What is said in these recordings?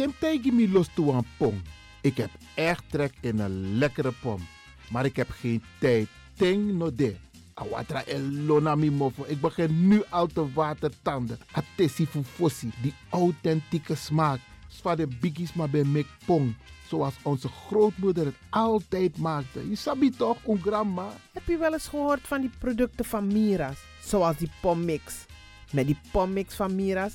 Temtegi mi los toe aan pom. Ik heb echt trek in een lekkere pom. Maar ik heb geen tijd. Ting no de. Awatra elona mofo. Ik begin nu al te watertanden. Atesi fufosi. Die authentieke smaak. Zwa de biggies maar bij mek pong. Zoals onze grootmoeder het altijd maakte. Je sabi toch, een grandma? Heb je wel eens gehoord van die producten van Mira's? Zoals die pommix. Met die pommix van Mira's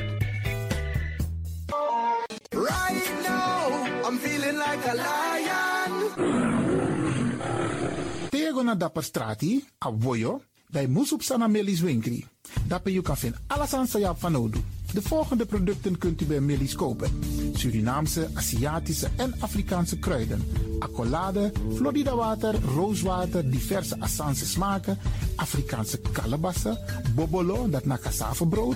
Dapper strati, a bij Moesop Sana Melis Winkri. Dapper you kan vinden alles aan van Odu. De volgende producten kunt u bij Melis kopen. Surinaamse, Aziatische en Afrikaanse kruiden. Accolade, Florida water, rooswater, diverse Assange smaken. Afrikaanse kalebassen, bobolo, dat na cassavebrood,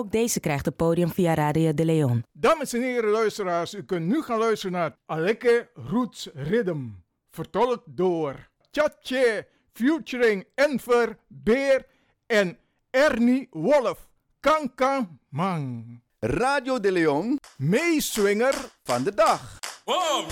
Ook deze krijgt het podium via Radio de Leon. Dames en heren luisteraars, u kunt nu gaan luisteren naar Aleke Roots Rhythm. Vertolkt door Tjatje, featuring Enver, Beer en Ernie Wolf. Kankan Man. Radio de Leon, meeswinger van de dag. Oh,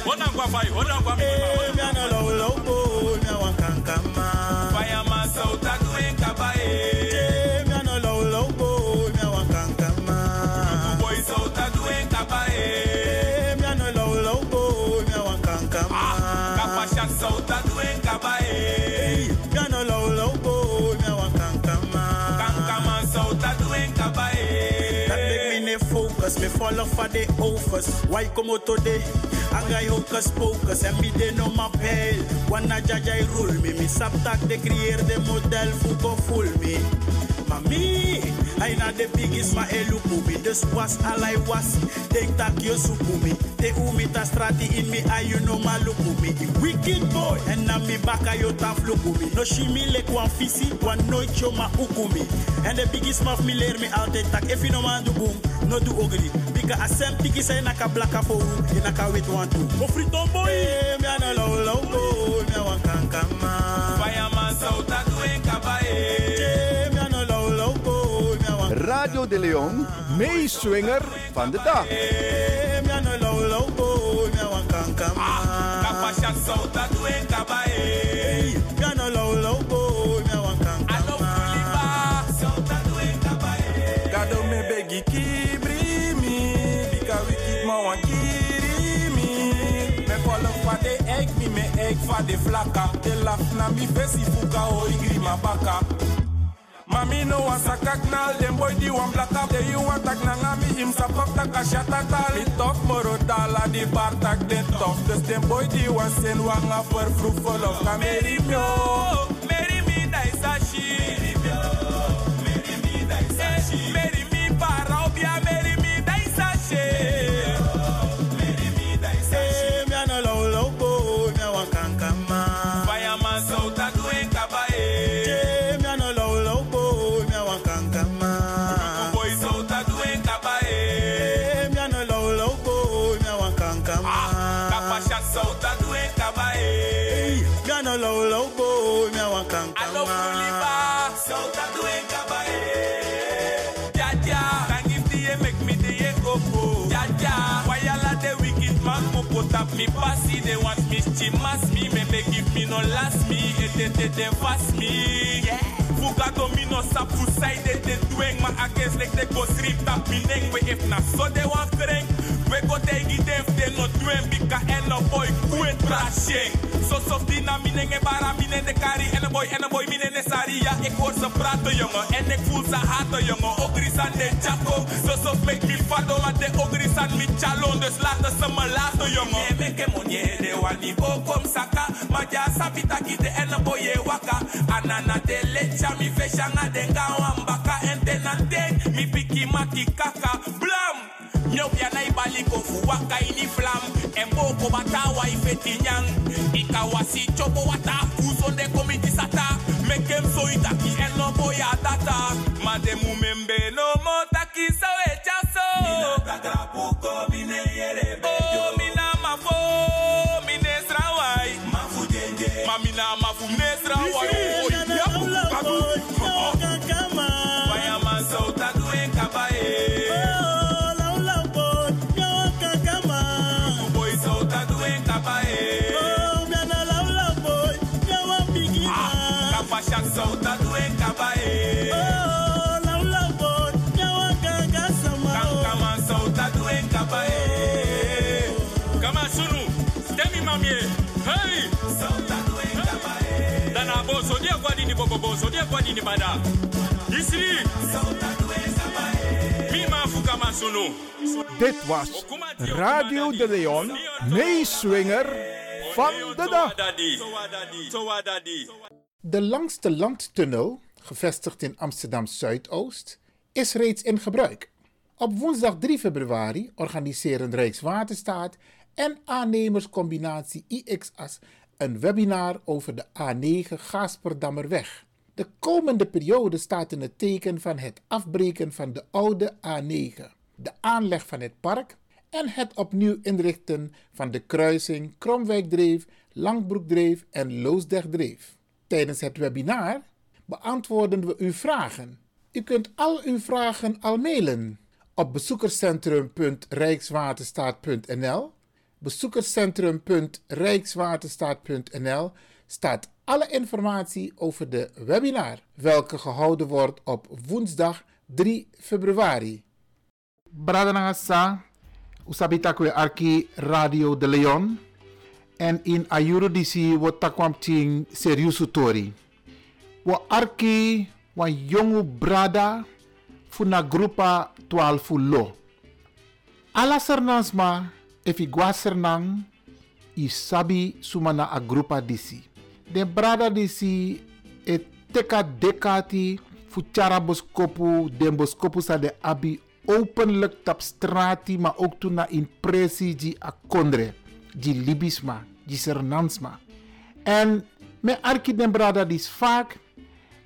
focus, me follow for the offers. Why come out today? Anga hocus pocus en mi de no ma pel. Wanna jaja i rule me, mi saptak de creëer de model fuko full me. Mami, I na the biggest ma eluku me. Dus was alai was, denk tak yo suku me. Te umi ta strati in me, ay you know ma luku me. I wicked boy, en na mi baka yo taf luku me. No shi mi lek wan fisi, wan nooit yo ma uku me. En de biggest maf mi leer me altijd tak, if you no man do boom, no do ugly. Bika asem tiki say naka blaka for u, ye naka wait one two. Go free tom boy, eh, me ana low low boy, me wan kankama. Fireman sauta duen kabae. Eh, me ana low low boy, me wan Radio de Leon, meeswinger van de dag. Eh, me ana low low boy, me wan kankama. Kapasha sauta duen kabae. Me ana low low boy, fa de flaka De laf na mi fesi fuka o igri ma baka Mami no wan sakak nal Dem boy di wan blaka De you wan tak na ngami Im sapok tak a shatatal Mi tok moro dala di bar tak den tof Dus dem boy di wan sen wan a me passy they want me chimas me. Me me give me no last me. Et et et et fast me. Yeah. Fuga domino sapu side et et doing ma against like they go strip tap me neck we if na so they want kring. We go take it if they not doing and no boy quit trashing. So soft dina mine nge bara mine de kari en een boy een boy mine ne sari ja ik hoor ze praten jongen en ik voel ze haten jongen ogris aan de jaco so soft make me fado want de ogris aan mi chalon dus laten ze me laten jongen me meke monye de wani bo kom saka ma ja sabita kite en een boy e waka. Anana de lecha mi feshanga denga wambaka en tenante mi piki maki kaka. Blam! Nyop ya na ibali ko fu waka ini flam. En mai feti nyang. Ika wasi chopo wata Kuso de komiti sata. Mekem so itaki en no boya data Mademu bada. Dit was Radio de Leon, meeswinger van de dag. De langste landtunnel, gevestigd in Amsterdam Zuidoost, is reeds in gebruik. Op woensdag 3 februari organiseren Rijkswaterstaat en aannemerscombinatie IXAS een webinar over de A9 Gaasperdammerweg. De komende periode staat in het teken van het afbreken van de oude A9, de aanleg van het park en het opnieuw inrichten van de kruising Kromwijkdreef, Langbroekdreef en Loosdrechtdreef. Tijdens het webinar beantwoorden we uw vragen. U kunt al uw vragen al mailen op bezoekerscentrum.rijkswaterstaat.nl. Bezoekerscentrum.rijkswaterstaat.nl staat alle informatie over de webinar, welke gehouden wordt op woensdag 3 februari. Bradanangasa, usabitakwe arki Radio de Leon. En in Ayuro disi wo takwam ting seriusu tori. Wo arki wa jongu brada funa grupa 12 lo. Ala sernansma efi gwa sernang i sabi sumana a grupa disi. De brada disi e teka dekati fu chara boskopu den boskopu sa de abi openlijk tap strati ma ook toen na impressie di a kondre di libisma di sernansma en me arki den brada dis vaak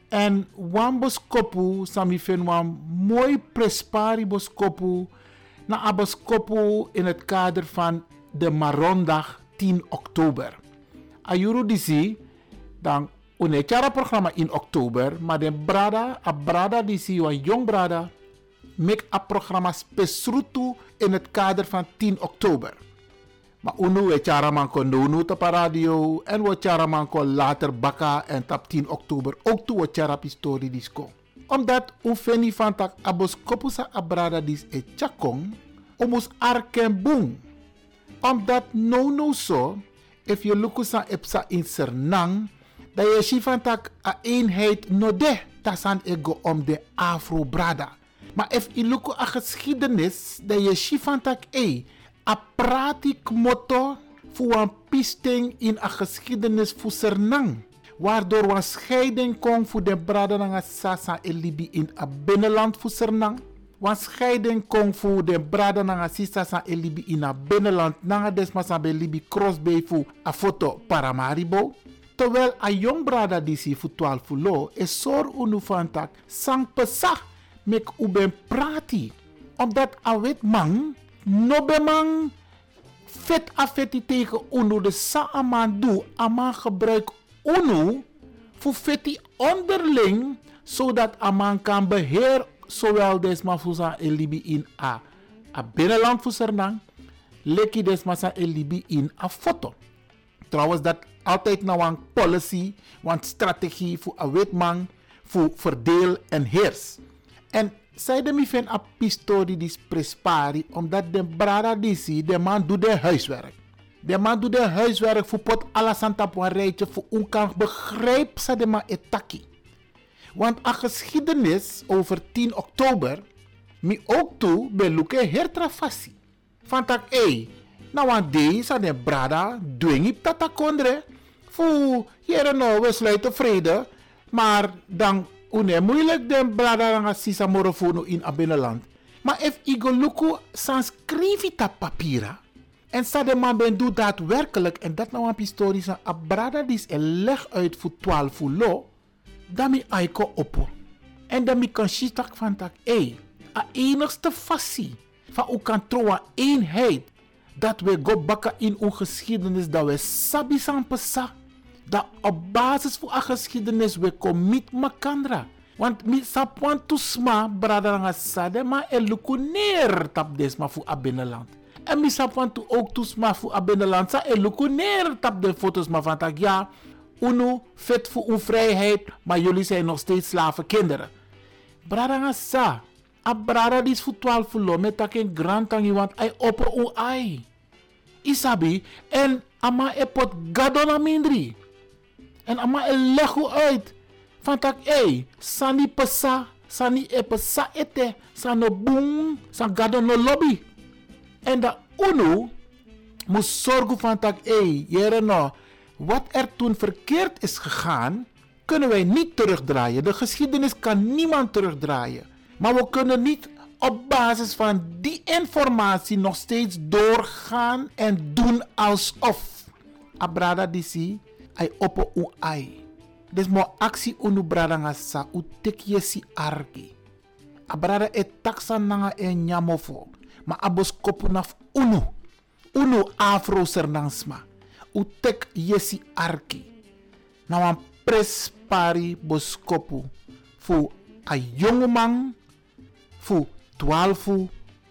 en wan boskopu sami fen wan mooi prespari boskopu na a boskopu in het kader van de Marondag 10 oktober. Ayuru disi dan une cara programma in oktober, maar de brada, a brada disi wan jong brada make a programma spesrutu in het kader van 10 oktober. Maar unu we chara man kon donu op radio en we chara man kon later baka en tap 10 oktober ook toe we chara pistori disco. Omdat u feni van tak abos kopusa abrada dis e omus arken boom. Omdat no no so, if je lukusa epsa in sernang, dat je van tak a eenheid no de, tasan ego om de afro brada. Maar if je luku a geschiedenis, dat je van tak e, a pratik motto voor een pisting in a geschiedenis voor sernang. Waardoor een scheiding kon voor de brada na sasa e libi in a binnenland voor sernang. Een scheiding kon voor de brada na sisa e libi in a binnenland. Na desma sa be libi crossbay voor a foto paramaribo. Terwijl a jong brada disi voor 12 lo is sor unu van tak sang pesach mek u prati. Omdat a wit man no be man vet afeti tegen unu de sa aman doe aman gebruik unu voor feti onderling zodat aman kan beheer zowel desma fusa elibi in a a binnenland voor Sernang leki desma sa elibi in a foto. Trouwens dat altijd nou een policy, een strategie voor een wit man, voor verdeel en heers. En zij de mi fen a pistori dis prespari, omdat de brada disi, de man doet de huiswerk. De man doet de huiswerk voor pot een rijtje, voor un kan begrijp sa de ma etaki. Want a geschiedenis over 10 oktober, mi ook toe be luke hertrafasi. Van tak, ey, nou aan deze de brada, dwing tata kondre. Fu, hier nou, we sluiten vrede. Maar dan, une moeilijk den brada nga sisa morofono in a binnenland. Maar if igo luku sanskrivita papira, En Sademan ben doet daadwerkelijk, en dat nou een historisch, een brada die is leg uit voor 12 lo, dan mi aiko oppo. En dan mi kan shitak van tak, ey, a enigste fassie van u kan eenheid, dat we go bakken in uw geschiedenis, dat we sabi san pesa, dat op basis van a geschiedenis we commit makandra. Want mi sapwan tu sma, brada nga sade, ma e luku neer tap desma voor a binnenland. En mi sapwan tu ook tu sma voor a binnenland, sa e luku neer tap de foto's ma van tak, ja, unu vet voor uw vrijheid, maar jullie zijn nog steeds slavenkinderen. Brada nga sa, a brada dis fu 12 fulo met tak een grand tangi want ai opo u ai. Isabi en ama e pot gadona mindri. En ama e uit. Van tak ei, sani pesa, sani e pesa ete, sano boom, san gadona lobby. En da unu moet zorgen van tak ei, jere no, wat er toen verkeerd is gegaan, kunnen wij niet terugdraaien. De geschiedenis kan niemand terugdraaien. Maar we kunnen niet op basis van die informatie nog steeds doorgaan en doen alsof. Abrada disi, ai opo u ai. Dus mo actie unu brada nga sa, u tek yesi argi. Abrada e taxa nanga e nyamofo. Ma abos kopu naf unu. Unu afro sernansma. U tek yesi arki. Na prespari boskopu. Fu a jongeman fu twaalfu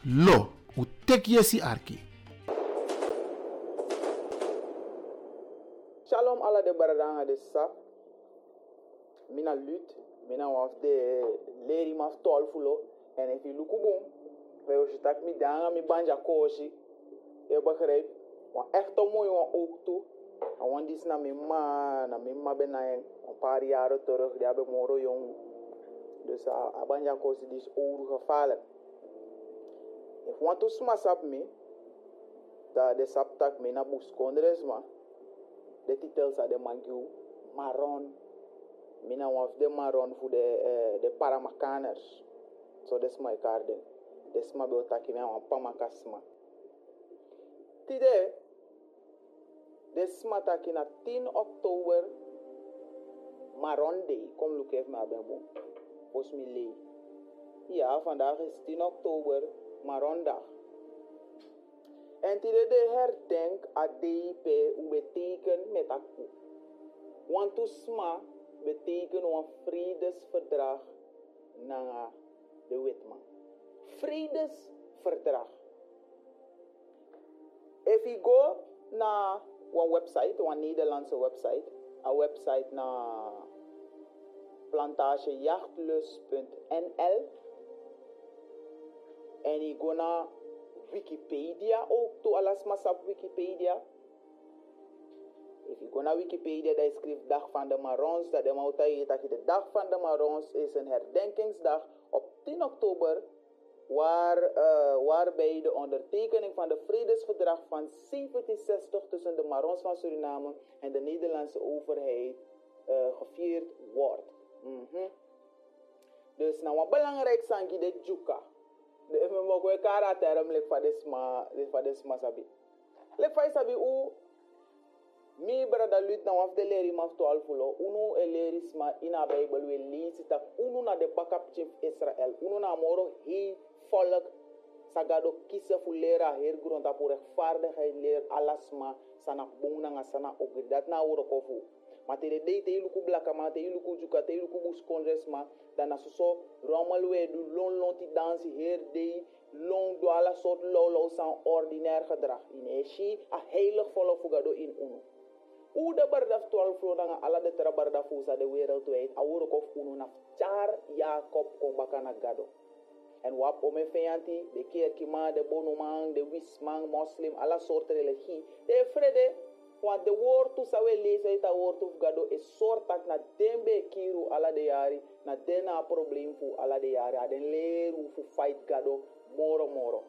lo u tekyesi arki. Shalom ala de baradanga de sap mina lut mina waf de leri maf twaalfu lo en efi lukubum veyosi tak mi danga mi banja koshi. je begrijpt want echt om mooi want ook toe en want die is naar mijn ma naar mijn ma ben een paar jaren terug die hebben moro jong dus uh, abanja koosi die is oergevaarlijk If want to smash up me, de sap tak me na bus kondres ma. De titel sa de mangiu maron. Mina one of de maron voor de de paramakaners. So des my garden. Des ma be taki me wan pamakasma. Tide des ma taki na 10 oktober Maron Day. Kom look even maar ben boom. Volgens mij lee. Ja, vandaag is 10 oktober, Marondag. En tide de herdenk a DIP u beteken met akku. Want sma beteken een vredesverdrag na de wetman. Vredesverdrag. If you go na een website, een Nederlandse website, een website na plantagejachtslus.nl en je go naar Wikipedia ook to alles mas op Wikipedia. If you naar Wikipedia, daar schrijft dag van de Marons, dat de Mauta dat de dag van de Marons is een herdenkingsdag op 10 oktober, waar, uh, waarbij de ondertekening van de vredesverdrag van 1760 tussen de Marons van Suriname en de Nederlandse overheid uh, gevierd wordt. Mm -hmm. Dus nou wat belangrijk zijn de juka. De even mogen we kara term lek van desma lek van desma sabi. Lek van sabi u mi brada lut na waf de leri maf to alfulo unu e leri sma ina bible we lisi tak unu na de backup chief Israel. Unu na moro hi volk sagado kise fu lera her gronda pour rechtvaardigheid leer alasma sana bung na sana ogri dat na kofu matere dei te iluku blaka ma te iluku juka te iluku bus kongres ma. Dana soso romal we du lon lon ti dansi her dei long do ala soort lolo san ordinair gedrag in eshi a heilig volle fugado in unu. U de bardaf 12 flo nanga ala de tera bardaf fusa de wereldwijd a woro kof unu na char jacob ko bakana gado. En wap ome feyanti de kerkima de bonumang de wismang muslim ala soort religie de frede want de woord tu sawe lezen ita woord tu gado soort tak na dembe kiru ala de yari na dena probleem fu ala de yari aden leru fu fight gado moro moro.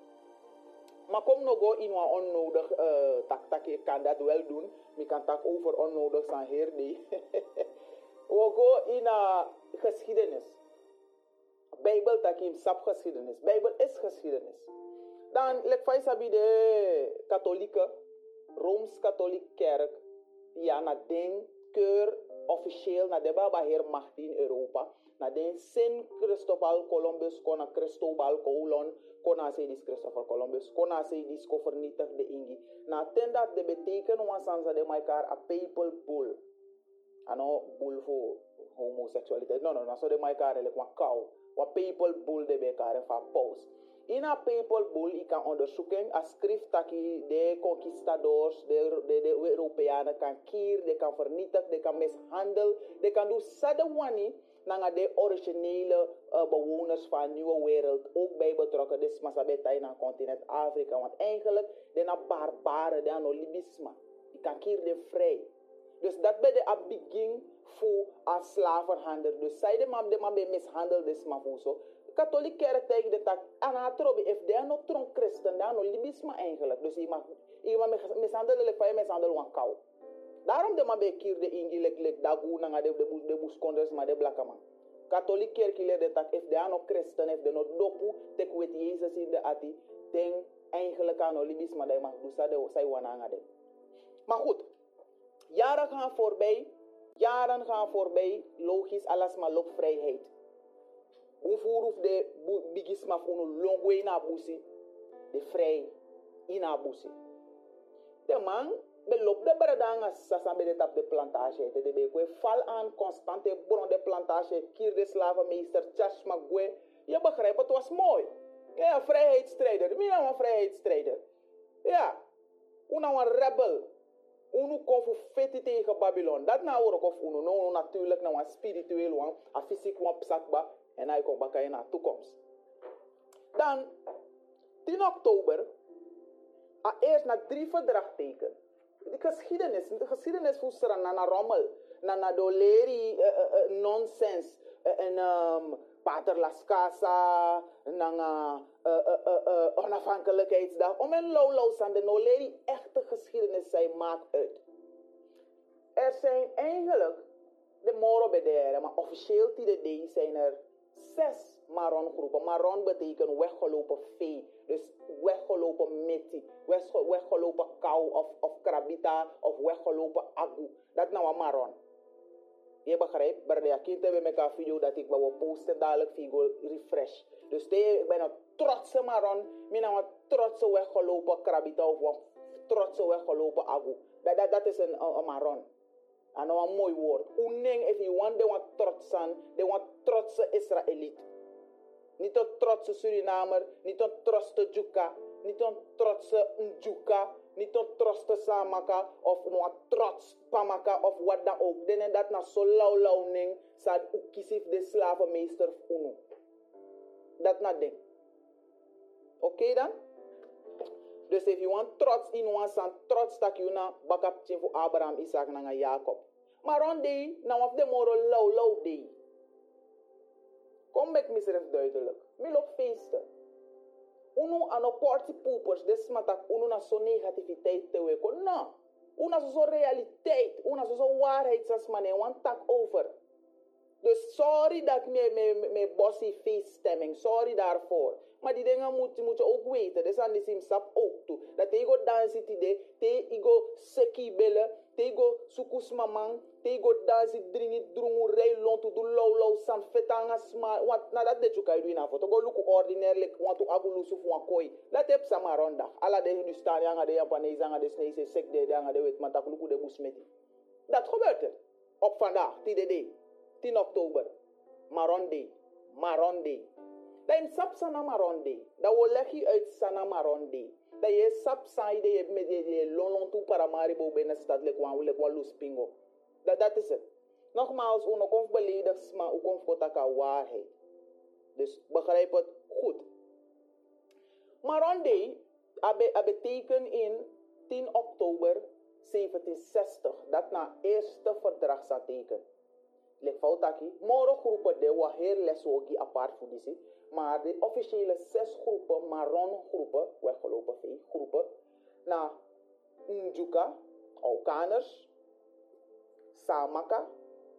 Maar kom nog go in wat onnodig uh, tak tak ik kan dat wel doen mi kan tak over onnodig zijn heer die we go in a geschiedenis. Bijbel takim sap geschiedenis. Bijbel is geschiedenis. Dan, lek fai sabi de katholieke, Rooms-Katholieke kerk, ja, na den keur officieel, na de baba heer macht in Europa, na den Sint Christopher Columbus, kona Cristobal Colon, kona se dis Christopher Columbus, kona se dis ko vernietig de ingi. Na ten dat de beteken wansansa de maikar a papal bull. Ano, bull voor homoseksualiteit. No, no, no, so de maikar elek wan kou. Wa papal bull de bekare fa paus. In a papal bull, kan onderzoeken, a schrift taki de conquistadors, de, de, de Europeanen kan kier, de kan vernietigen, de kan mishandelen, de kan doen sadewani naar de originele uh, bewoners van de nieuwe wereld ook bij betrokken. Dus Masabeta in het continent Afrika. Want eigenlijk, de na barbaren, de no libisme. Die kan kier de vrij. Dus dat bij de begin voor a slavenhandel. Dus zij de man de man mishandeld is maar voor zo. Katholiek kerk tegen de tak. En haar trobi, if de no tron christen, de no libisme eigenlijk. Dus je mag, je mag mishandelen, van je mishandelen wan kou. Daarom de man bij kier de ingi lek lek dagu nanga de de de buskonders maar de blakke man. Katholiek kerk leert de tak if de no christen, if de no dopu, tek wet Jezus in de ati, den eigenlijk aan no libisme de mag dus de zij wananga de. Maar goed, jaren gaan voorbij, jaren gaan voorbij, logisch, alles maar loopvrijheid. Boevoer de bigisma van een longwe na busi, de vrij in a busi. De man belop de bredanga sasan be de tap de plantage te de be kwe val aan constante bron de plantage kier de slavenmeester Charles Magwe. Je begrijpt, het was mooi. Ja, vrijheidsstrijder. Wie nou een vrijheidsstrijder? Ja, una een rebel. Unu kon voor feti tegen Babylon. Dat nou hoor ik of unu. Nou natuurlijk nou een spiritueel een fysiek one psakba. En hij komt bakken naar toekomst. Dan, 10 oktober, eerst na drie verdragteken. De geschiedenis, de geschiedenis van Srana na rommel, na na doleri uh, uh, uh, nonsens, uh, en um, Pater Las Casa, na uh, onafhankelijkheidsdag. Om een lowlow aan de noleri echte geschiedenis zijn maakt uit. Er zijn eigenlijk de moro maar officieel die zijn er zes maron groepen. Maron betekent weggelopen vee. Dus weggelopen meti, weggelopen kou of, of krabita of weggelopen agu. Dat nou een maron. Je begrijpt? Maar de kind hebben met een video dat ik wil posten dadelijk video refresh. Dus ik ben een trotse maron. Ik ben een trotse weggelopen krabita of een trotse weggelopen agu. Dat, dat, dat is een maron. En nou een mooi woord. Uneng, if you want, de want trots aan, de want trotse Israëliet. Niet een trotse Surinamer, niet een trotse Juka, niet een trotse Njuka, niet een trotse Samaka of een trots Pamaka of wat dan ook. Den dat na zo lauw lauw ning, sad ukisif de slavenmeester unu. Dat na ding. Oké dan? Dus if you want trots in one san trots tak you na bakap chin voor Abraham, Isaac en Jacob. Maar on day, nou of de moro low low day. Kom met misref duidelijk. Mil op feesten. Uno aan op party poopers, des matak uno na zo negativiteit te weko. No. Una zo realiteit. Una zo waarheid sas man one tak over. Dus sorry dat me, me, me bossy face stemming. Sorry daarvoor. Maar die dingen moet, moet je ook weten. Dus aan die sim sap ook toe. Dat hij go dansen tide. Te go seki bellen. Te go sukus mamang. Te go dansen dringi drungu rei lontu du low low san fetanga sma. Want na dat de chuka idu ina foto. Go look ordinaire like want to agulu sufu wan koi. Dat heb sama ronda. Ala de Hindustan yanga de Japanese yanga de Snese sek de yanga de wet. Maar dat luku de busmeti. Dat gebeurt er. Op vandaag. Tide de. 10 oktober. Maron Day. Maron Day. Dat je sap sana Maron Day. Dat we leg je uit sana Maron Day. Dat je sap saai de je met je lolon toe para maribo binnen stad. Dat, dat is het. Nogmaals, uno konf beledigd, u konf kotaka waarheid. Dus begrijp het goed. Maron Day betekent in 10 oktober 1760 dat na eerste verdrag zat teken le foutaki moro groepen de wa heel les wogi apart voor disi maar de officiële zes groepen marron groepen weggelopen vee groepen na Njuka, Aukaners, Samaka,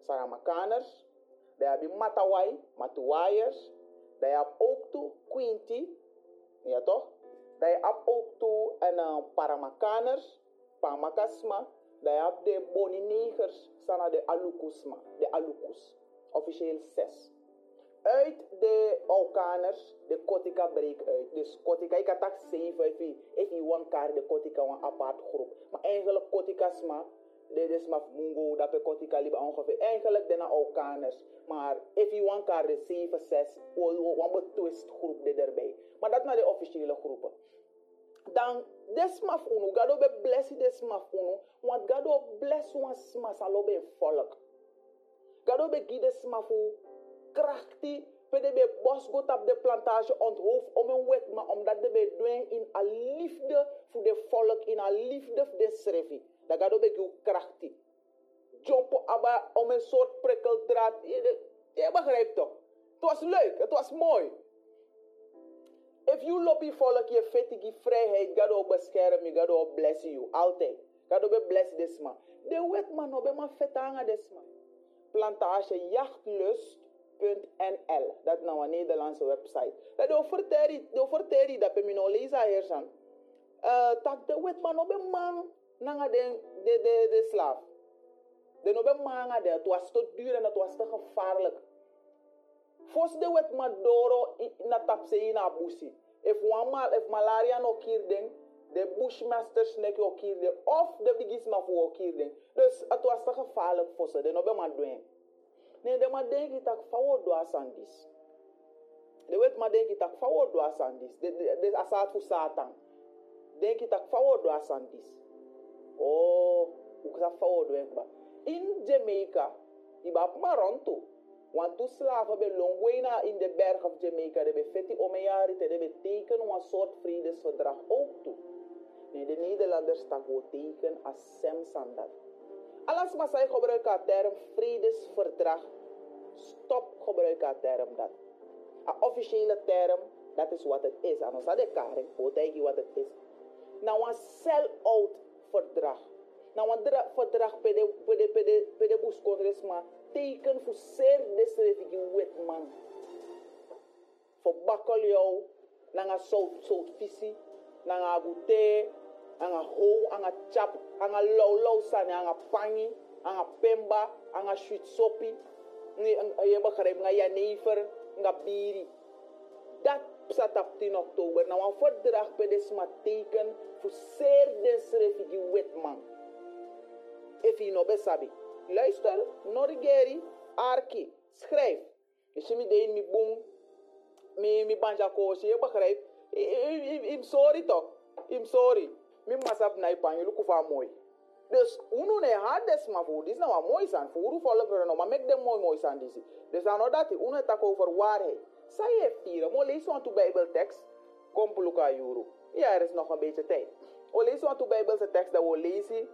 Saramakaners, daar heb Matawai, Matuwaiers, daar heb ook toe Quinty, ja toch? Dat je hebt ook toe en uh, Paramakaners, Pamakasma. Dat je hebt de Boninegers, sana de Alukusma, de Alukus. Officieel zes. Uit de Alkaners, de Kotika breekt uit. Dus Kotika, ik had tak zeven, if je, one kaart de Kotika, een apart groep. Maar eigenlijk Kotika sma, de is maar Mungo, dat Kotika liep ongeveer. Eigenlijk de Alkaners. Maar if je one kaart de zeven, zes, een betwist groep erbij. Maar dat naar de officiële groepen. Dan, desmaf unu, gado be blessi desmaf unu, want gado bless wan sma salo be volk. Gado be smafu krachti, pede be bos go op de plantage onthoofd om een wet, maar omdat de be in a liefde voor de volk, in a liefde voor de schrefi. Dat gado be giu krachti. Jumpo abba om een soort prikkeldraad. Je, je begrijpt toch? Het was leuk, het was mooi. If you lobby volk je fetigi vrijheid, God will bescherm you, God will bless you, altijd. God will bless this man. De wet man, obe man fetanga this man. Plantage jachtlust.nl, dat is nou een Nederlandse website. Dat de verteri dat pe mino lezen hier zijn. Tak de wet man, obe man, nanga de, de, de, de slaaf. De obe man, het was te duur en het was te gevaarlijk. Fos de wet madoro na tapse ina busi. If if malaria no kirden, de bushmasters nek o kirden, of de bigis ma fu o kirden. Dus het was te gevaarlijk voor ze, de no be ma doen. Nee, de ma denki tak fawo asandis. De wet ma denki tak fawo do asandis. De, de, de asat fu satan. Denki tak fawo do asandis. Oh, uksa fawo do enkba. In Jamaica, iba maronto. Want toen slaven bij in de berg of Jamaica, de feti omejari, te de teken een soort vredesverdrag ook toe. Nee, de Nederlanders staan teken als Sem Sandat. Alles maar zij gebruiken de term vredesverdrag. Stop gebruiken de term dat. Een officiële term, dat is wat het is. En had de karing, hoe wat het is. Nou, een sell-out verdrag. Nou, een verdrag per de, per de, teken voor zeer desrevigi wet man. Voor bakkel jou, nanga sout sout visi, nanga gute, anga ho, anga chap, anga low low sane, anga pangi, anga pemba, anga sweet sopi, je begrijpt, nga janever, nga biri. Dat staat op 10 oktober. Nou, een verdrag per desma teken voor zeer desrevigi wet man. If je no besabi. Luister, Norigeri, Arki, schrijf. Dus je me mi boom, mi mi banja koosje, je begrijpt? I'm sorry toch? I'm sorry. Mi masap na ipan, je lukufa mooi. Dus unu ne had des maar voor, dit is nou mooi zijn. Voor volk er nou, maar make them mooi mooi zijn deze. Dus dan dat unu tak over waarheid. Zij heeft hier, maar lees want de Bijbeltekst. Kom pluka juru. Ja, er is nog een beetje tijd. O lees want de Bijbelse tekst dat we lezen.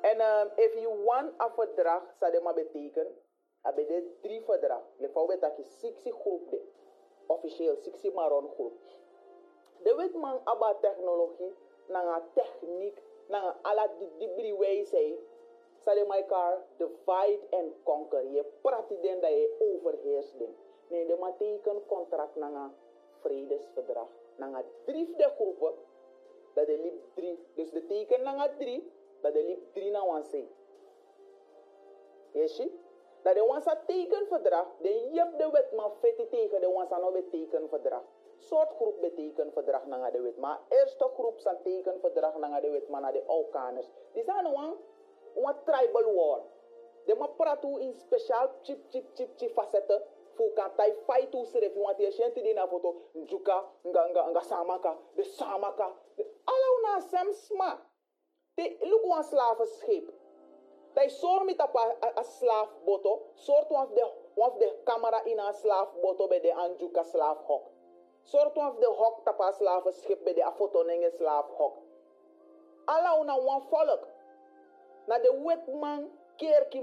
En um, if you want verdrag, zou dat maar betekenen, hebben de drie verdrag. Le fau bet aki 60 groep. Officieel 60 maron groep. De wet man aba technologie, nanga techniek, ala di dibri wijsheid. Zou maar elkaar divide and conquer. Je praat den dat je overheerst den. Nee, de man teken contract nanga vredesverdrag. Nanga drie groepen, dat de liep drie. Dus de teken nanga drie, dat de liep drie na wanse. Yes, dat de wansa tekenverdrag, de jep de wet maar feti tegen de wansa no betekenverdrag. Soort groep betekenverdrag na de wet, maar eerste groep zijn tekenverdrag na de wet, maar na de Alkaners. Die zijn een, een tribal war. De ma pratu in speciaal chip chip chip chip facetten fu kan tai fight tu sere fi wanti shenti di na foto njuka nga nga nga samaka de samaka ala una sam sma te look one slave schip. Tai sor mi tapa a slaaf boto soort one of de of de camera in a slaaf boto be de anjuka slaaf hok one of de hok tapa slaaf schip be de a foto nenge slaaf hok ala una one volk. Na de wet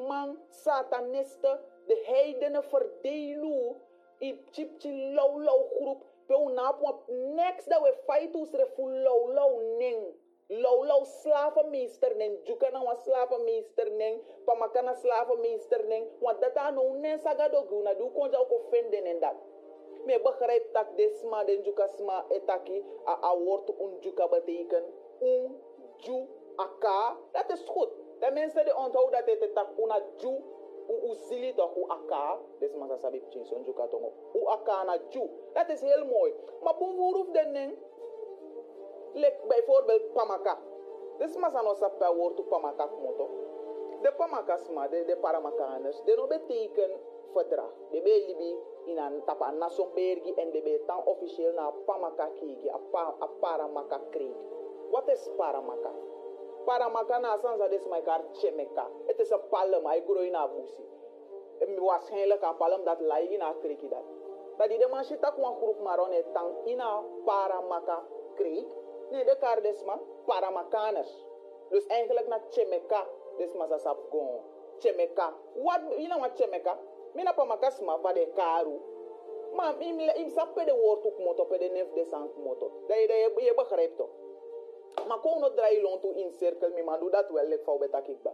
man satanisten de heidenen verdelen in chipchi low low groep pe unap wap next dat we fight us re fu low low ning low low slavenmeester ning juka na wan slavenmeester ning pamakana slavenmeester ning want dat aan nou nen saga do guna du konja ook offenden en dat me begrijp dat desma den juka sma etaki a, a woord un juka beteken un ju aka. Dat is goed. De mensen die onthouden dat het tak una ju u zili toch u aka. Desma sa sabi pchin son juka tongo. U aka na ju. Dat is heel mooi. Maar boevoeruf den ning. Lek bijvoorbeeld pamaka. Desma sa no sappa woord pamaka moto. De pamakasma, de, de paramakaners, de no beteken verdrag. De be in een tapa nasonbergi en de be tan officieel na pamaka kiki, a, pa, a paramaka kreeg. Wat is paramaka? Paramaka na sansa des my kar chemeka. Het is een palm, hij groeit na busi. Waarschijnlijk een palm dat lai in a dat. Dat die de man shit tak wan groep maron in a paramaka kreeg. Nee, de kar desma paramakaners. Dus eigenlijk na chemeka des masa sap chemeka wat you know what chemeka mina pa makasma va de karu. Ma im im sappe de woord ook moto pe de nef de sank moto. Da je je je begrijpt toch? Maar kon no draai lon to in cirkel mi man doe dat wel lek fau beta kikba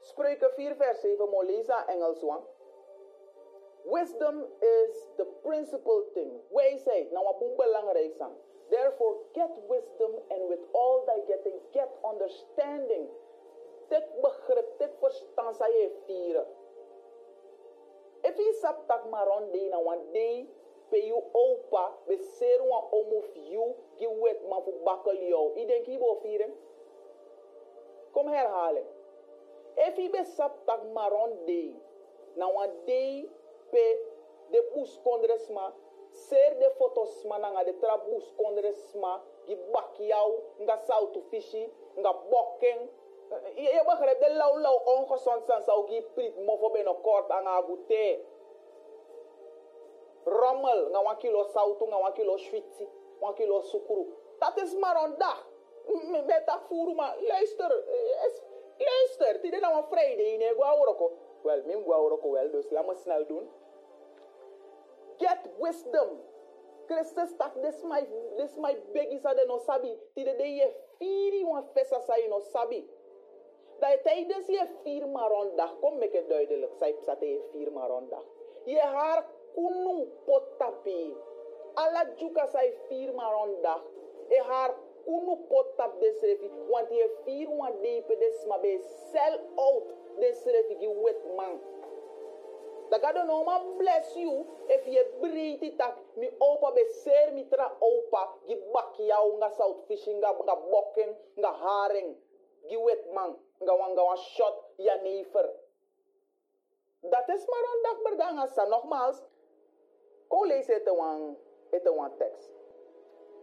Spreuken 4 vers 7 mo lezen Engels one Wisdom is the principal thing. Wijsheid, nou wat belangrijk zijn. Therefore, get wisdom, and with all thy getting, get understanding. Tek begrip, tek verstand sa je vieren. If je sap tak maron de na wan de pe you opa be ser wan omu fiu gi wet man fu bakkel jou. I denk bo vieren? Kom herhalen. If je be sap tak maron de na wan de pe de bus kondresma ser de fotos ma nga de tra bus kondresma gi bak jou nga sautu fishi nga bokken je begrijpt, de lauw lauw ongezond zijn zou je prik mofo ben kort aan agute. Rommel, nga wan kilo sautu, nga wan kilo schwitzi, wan kilo sukuru. Dat is maar een dag. Met dat voeren, maar luister, luister, die dan een vrede in guauroko. Wel, mijn guauroko wel, dus laat me snel doen. Get wisdom. Christus tak, this my, this my begi sa de no sabi. Tide de je firi wan fesa sa je no sabi dat je tijdens je vier marondag, kom ik het duidelijk, zei dat je vier marondag, je haar kunu potapi, alla juka zei vier marondag, je haar kunu potap desrefi, want je vier wan depe desma be sell out desrefi gi wet man. Dat gaat no man bless you if je breed it tak mi opa be ser mi tra opa gi bak jou nga south fishing nga nga bokken nga haring gi wet man nga wan nga wan shot ja never. Dat is maar een dag berdanga sa. Nogmaals, ko lees het een het een tekst.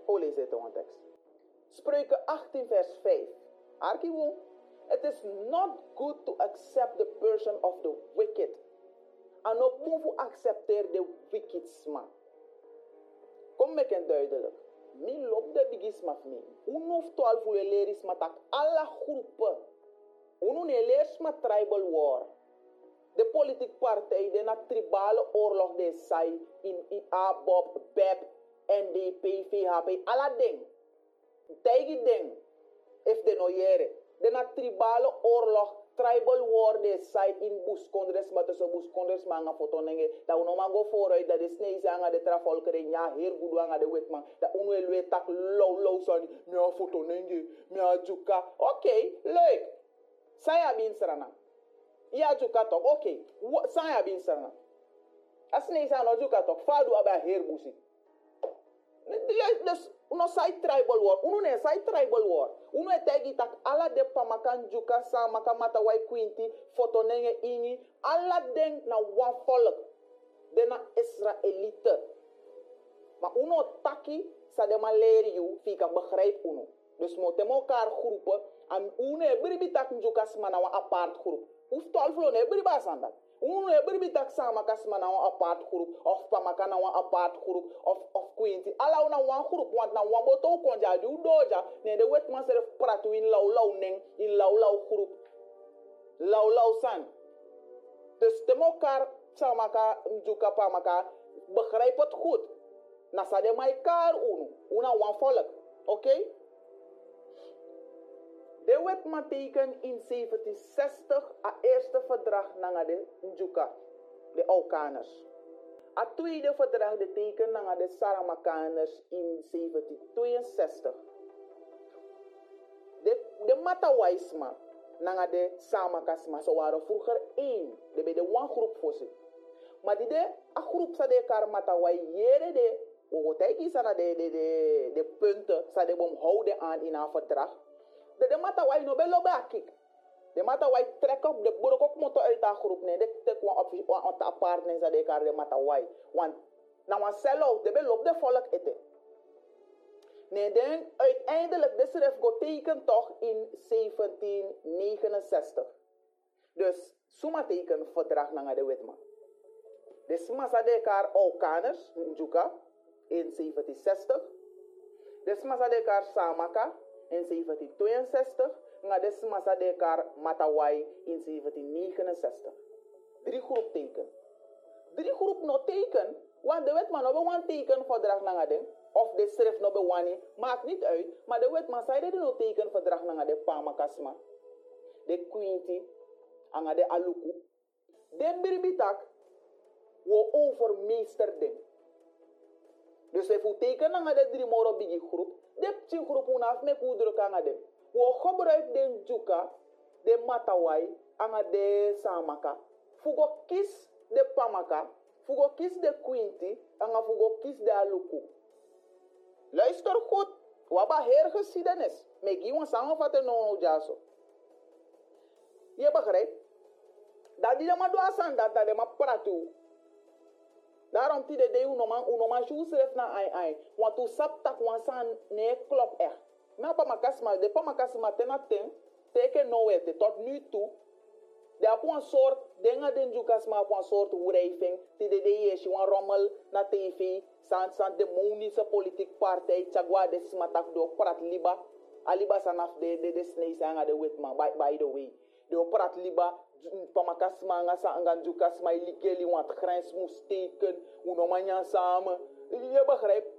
Ko lees het een tekst. Spreuken 18 vers 5. Arkiwo. It is not good to accept the person of the wicked. En op moet accepteer de man. Kom met een duidelijk. Mi lop de bigisma van mi. Unof 12 leris matak alle groepen Uno ne leers ma tribal war. De politieke partij, de na tribale oorlog de sai in, in ABOP, BEP, NDP, VHP, alla ding. Tegi ding. If de no yere. De na tribale oorlog, tribal war de sai in bus kondres, maar tussen bus kondres ma nga foto nenge. Da uno ma go vooruit, dat de sneeze anga de trafolkere, ja, heer gudu anga de wetman. Da uno elwe tak low low sani, mi a foto nenge, mi a juka. Okay, leuk. saya bin sarana iya juka tok okay saya bin sarana asne isa no juka tok fadu aba her busi uno sai tribal war. Uno ne sai tribal war. Uno e tegi tak ala de pamakan juka sa maka mata wai kwinti foto nenge ingi ala den na wan volk de na israelite. Maar uno taki sa de maleri you fika begrijp uno. Dus mo temo elkaar groepen en une beribi tak njuka smana wa apart groep. Uf tol flo ne beriba sandat une beribi tak sama kasmana wa apart groep of pamaka na wa apart groep of of quinty ala una wa groep want na wa boto konja di udoja ne de wet man serf pratu in law law neng in law law groep law law san. Dus temo elkaar sama ka njuka pamaka begrijp het goed na sa de mai kar unu. Una wan volk oké okay? De wet ma teken in 1760 a eerste verdrag nanga de Njuka, de Aukaners. A tweede verdrag de teken naar de Saramakaners in 1762. De, de Matawaisma, naar de Samakasma, ze waren vroeger één. De bij de one groep voor. Maar die de, a groep sa de kar Matawai jere de, o teki sa na de, de, de, de punten, sa de bom houden aan in haar verdrag. De, de Matawai no be lobe akik. De Matawai trek op, de boer ook moet uit haar groep, nee, de tek wan op, wan apart, nee, sa de kar de Matawai. Want, na wan sell de be loop de volk ete. Nee, dan uiteindelijk, de schrift go teken toch in 1769. Dus, suma teken verdrag naar de wetman. De smasa de kar Aukaners, Njuka, in 1760. De smasa de kar Samaka, in 1762. En de smasa de kar Matawai, in 1769. Drie groep teken. Drie groep no teken, want de wetman no be one teken verdrag naar de of de schrift no be wani, maakt niet uit. Maar de wetman zei dat no teken verdrag naar de Pamakasma. De Quinty, anga de Aluku. De Birbitak, wo overmeesterde. Dus if we teken aan de drie moro bigi groep, de tien groep unaf me kudruk aan de. Wo gebruik den juka, de matawai, aan de samaka. Fugo kis de pamaka, fugo kis de quinti, aan fugo kis de aluku. Luister goed, waba heer geschiedenis. Me gi wan samenvatten no no jaso. Je begrijpt? Dat die de ma doa san dat de ma pratu. Daarom ti de unoma unoma schrijft na ai ai. Want tu sap tak wan san ne klop er. Na pa makasma de pa makasma tena ten teke no wete tot nu toe. De op een soort dingen den jukasma op een soort wrijving. Ti de yeshi wan rommel na tv. San san demonische politiek partij. Chagwa de smatak do prat liba. Aliba sanaf de de de snee sanga de witman by, by the way. De prat liba pamakasma nga sa nga jukasma iligeli want grens moest teken. Uno manyan samen. Je begrijpt?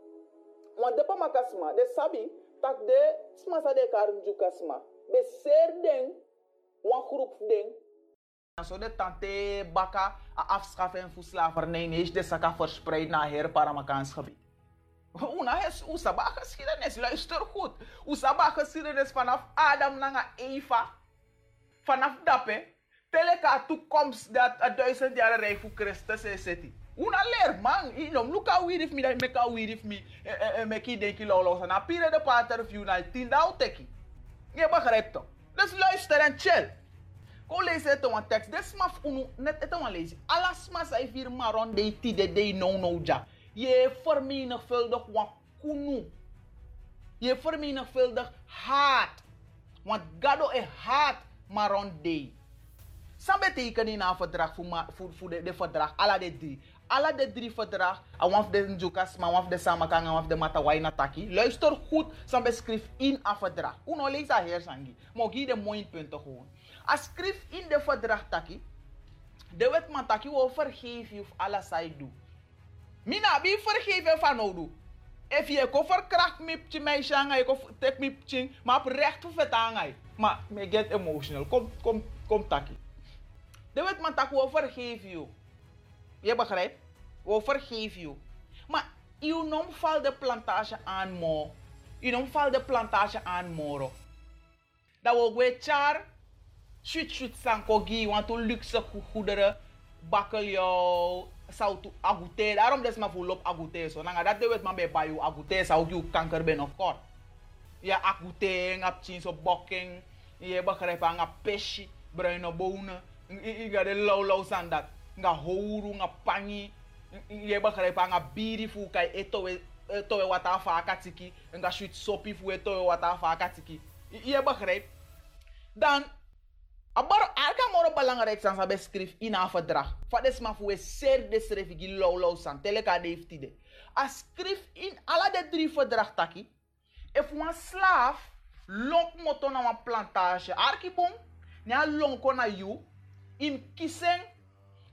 Want de pamakasma, de sabi, tak de smasa de kar jukasma. Be ser ding, wan groep ding. Zo de tante baka a afschaffen voor slavernij is de saka verspreid naar her Paramakaans gebied. Una is usaba geschiedenis, luister goed. Usaba geschiedenis vanaf Adam naar Eva. Vanaf dape, teleka toekomst dat a duizend jaar rijk voor Christus is het. Una leer man, inom luka wirif mi dat meka wirif mi meki denki lolo sana pire de pater view na tindau teki. Je begrijpt toch? Dus luister en chill. Ko lezen het een tekst. Des maf unu net het een lezen. Alas mas ay vir maron de ti de de no no ja. Je vermenigvuldig wan kunu. Je vermenigvuldig haat. Want gado e haat maron de. Sam betekent in een verdrag voor, voor, voor de, de verdrag. Alla de drie. Alla de drie verdrag. Awaf de njukas, maar awaf de samakang, awaf de matawai nataki. Luister goed. Sam beschrijft in een verdrag. Uno lees dat heer sangi. Maar hier de mooie punten gewoon. Als schrift in de verdrag taki. De wet man taki wil vergeven of alles zij doet. Mina, wie vergeven van nou If je ko verkracht me pje meisje aan, je ko tek me pje, maar op recht voor het aan. Maar me get emotional. Kom, kom, kom taki. De wet man tak wil vergeven je. Je begrijpt? Wil vergeven je. Maar je nom val de plantage aan mo. Je nom val de plantage aan moro. Dat wil we char. Shoot shoot sanko gi, want to luxe goederen. Bakkeljauw, zout agute. Daarom des maar voor lop agute zo. Nanga dat de wet man bij bayu agute zou je kanker ben of kort. Ja agute, ngap chin so bokking. Je begrijpt aan peshi, bruine bonen. Gaat de low low san dat. Nga houru, nga pangi. Je begrijpt biri fu kai etowe etowe wat afa akatiki. Nga shoot sopi fu etowe wat afa akatiki. Je begrijpt? Dan Abar alka moro belangrijk san sa beschrijf in een verdrag. Fades ma fu ser de schrijf gi low low san teleka de iftide. A schrijf in alle de drie verdrag taki. If wan slaaf lonk moto na wan plantage arkibom, ne lonk na you im kisen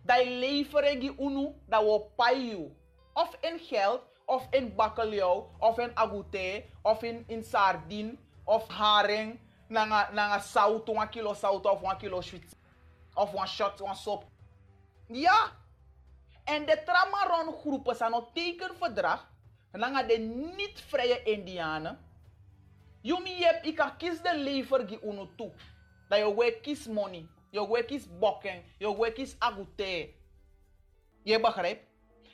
dai leveren unu da wo pay you. Of in geld, of in bakkeljauw, of in agouté, of in, in sardine, of haring, nanga nanga zout, een kilo zout of een kilo sweet of een shot, een sop. Ja. En de Tramaron groepen zijn een tekenverdrag. Nanga de niet-vrije Indianen. Yep, ik kies de lever gi unu toe. Dat je we kies money. Je we kies bokken. Je we kies agute. Je begrijpt?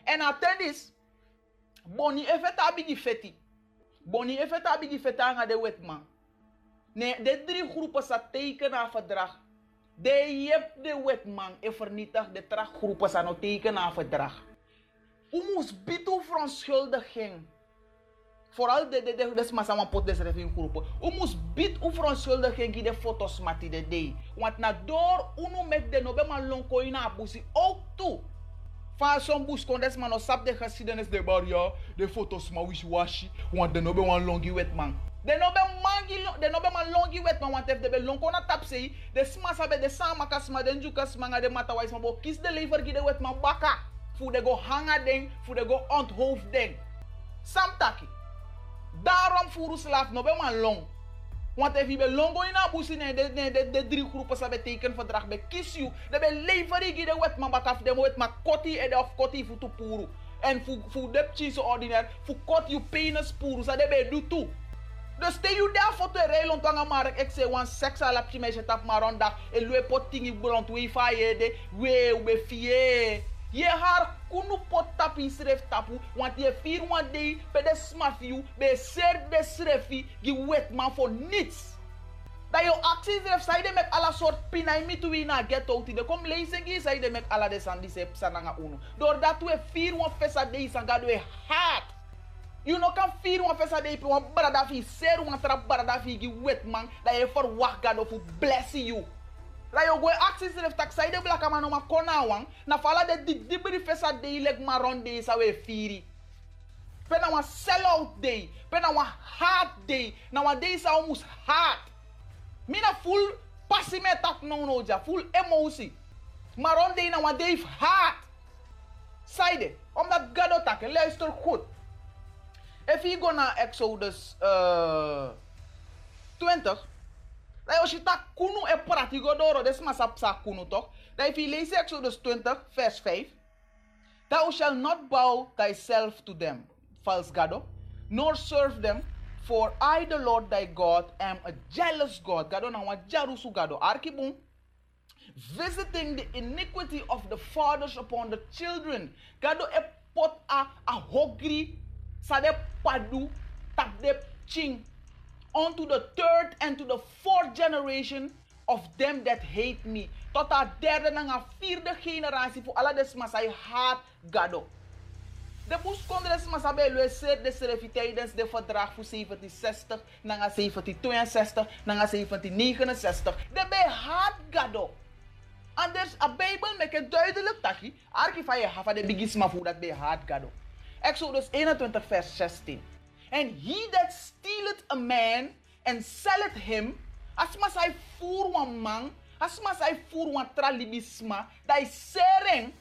En atendis. Boni effet abigi feti. Boni effet abigi feti anga de wetman. Nee, de drie groepen sa tekenen aan verdrag. De jep de wetman en vernietig de trachtgroepen sa no tekenen aan verdrag. U moest bieden verontschuldiging. Vooral de, de, de, de smasa wan pot des refin groepen. U moest bid u verontschuldiging die de foto's mati de day. Want na door unu met de nobe man lonko ina abusi ook toe. Van zo'n bus kon des man no sap de geschiedenis de baria, de foto's ma wishy-washy, want de nobe wan longi wet man. De nobe mangi de nobe man longi wet man want if de be lonko na tap sei, de smasa be de sama kasma den juka smanga de mata wais man bo kies de lever gi de wet man baka. Fu de go hanga den, fu de go onthoofd den. Samtaki. Daarom voeren slaaf no be man long. Want if je longo in abusi ne de, de, de, drie groepen sa beteken verdrag be kies you. De be leveri de wet man bakaf de wet man koti e de of koti fu tu puru. En fu fu de chise ordinaire fu kot you penis puru sa de be du tu. Dus stel je daar voor te rijden tanga mark ik zeg wan seks ala pti meisje tap maronda e lue pot tingi bulont we fa ye de we ube fie. Je haar kunu pot tapi sref tapu want je vier wan day pe de smafiu be ser de srefi gi wet man for niets. Dat je acties heeft, zij de met alle soort pinai mitu na ghetto ti de kom lezen gi zij de met alle de sandi se sananga uno. Doordat we vier wan fesa day sanga we haat. You no kan vier wan fesa pe wan barada fi ser wan tra barada fi gi wet man dat je verwacht God of bless you. Dat je go acties heeft tak zij de blaka man ma kona na fala de di dibri fesa day leg maron sa we firi. Pe na sell out day, pe na hard day, na wan day sa almost hard. Mina full passie met tak no no full emotie. Maar on day na wan day hard. Zijde, omdat God tak, luister goed. If je go naar Exodus uh, 20, dan als je tak kunu e pratigo doro, des maar sap sa kunu toch? Dan if je leest Exodus 20, vers 5, Thou shalt not bow thyself to them, false God, oh, nor serve them, for I, the Lord thy God, am a jealous God. Gado oh, na wa jarusu gado. Oh, Arkibun. Visiting the iniquity of the fathers upon the children. Gado e pot a, a hogri sa de padu tak de ching unto the third and to the fourth generation of them that hate me. Tot a derde en vierde generatie voor alle desmasai haat gado. De bus kondres masabe lo ser de serefi tijdens de verdrag voor 1760, nanga 1762, nanga 1769. De be haat gado. Anders a Bijbel make het duidelijk. Arki van je hafa de bigisma voor dat be haat gado. Exodus 21 vers 16. And he that stealeth a man and selleth him, as mas hij voer wan man, as mas hij voer wan tralibisma, is sering,